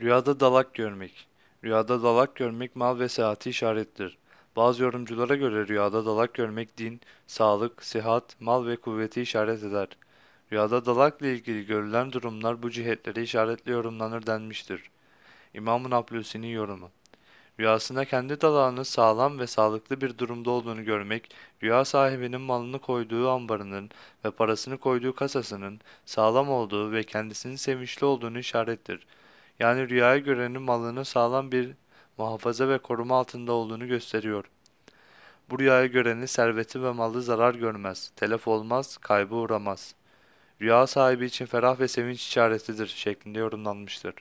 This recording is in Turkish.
Rüyada dalak görmek. Rüyada dalak görmek mal ve sıhhati işarettir. Bazı yorumculara göre rüyada dalak görmek din, sağlık, sıhhat, mal ve kuvveti işaret eder. Rüyada dalakla ilgili görülen durumlar bu cihetleri işaretli yorumlanır denmiştir. İmam-ı Nablusi'nin yorumu. Rüyasında kendi dalağının sağlam ve sağlıklı bir durumda olduğunu görmek, rüya sahibinin malını koyduğu ambarının ve parasını koyduğu kasasının sağlam olduğu ve kendisinin sevinçli olduğunu işarettir. Yani rüyaya görenin malının sağlam bir muhafaza ve koruma altında olduğunu gösteriyor. Bu rüyaya görenin serveti ve malı zarar görmez, telef olmaz, kaybı uğramaz. Rüya sahibi için ferah ve sevinç işaretidir şeklinde yorumlanmıştır.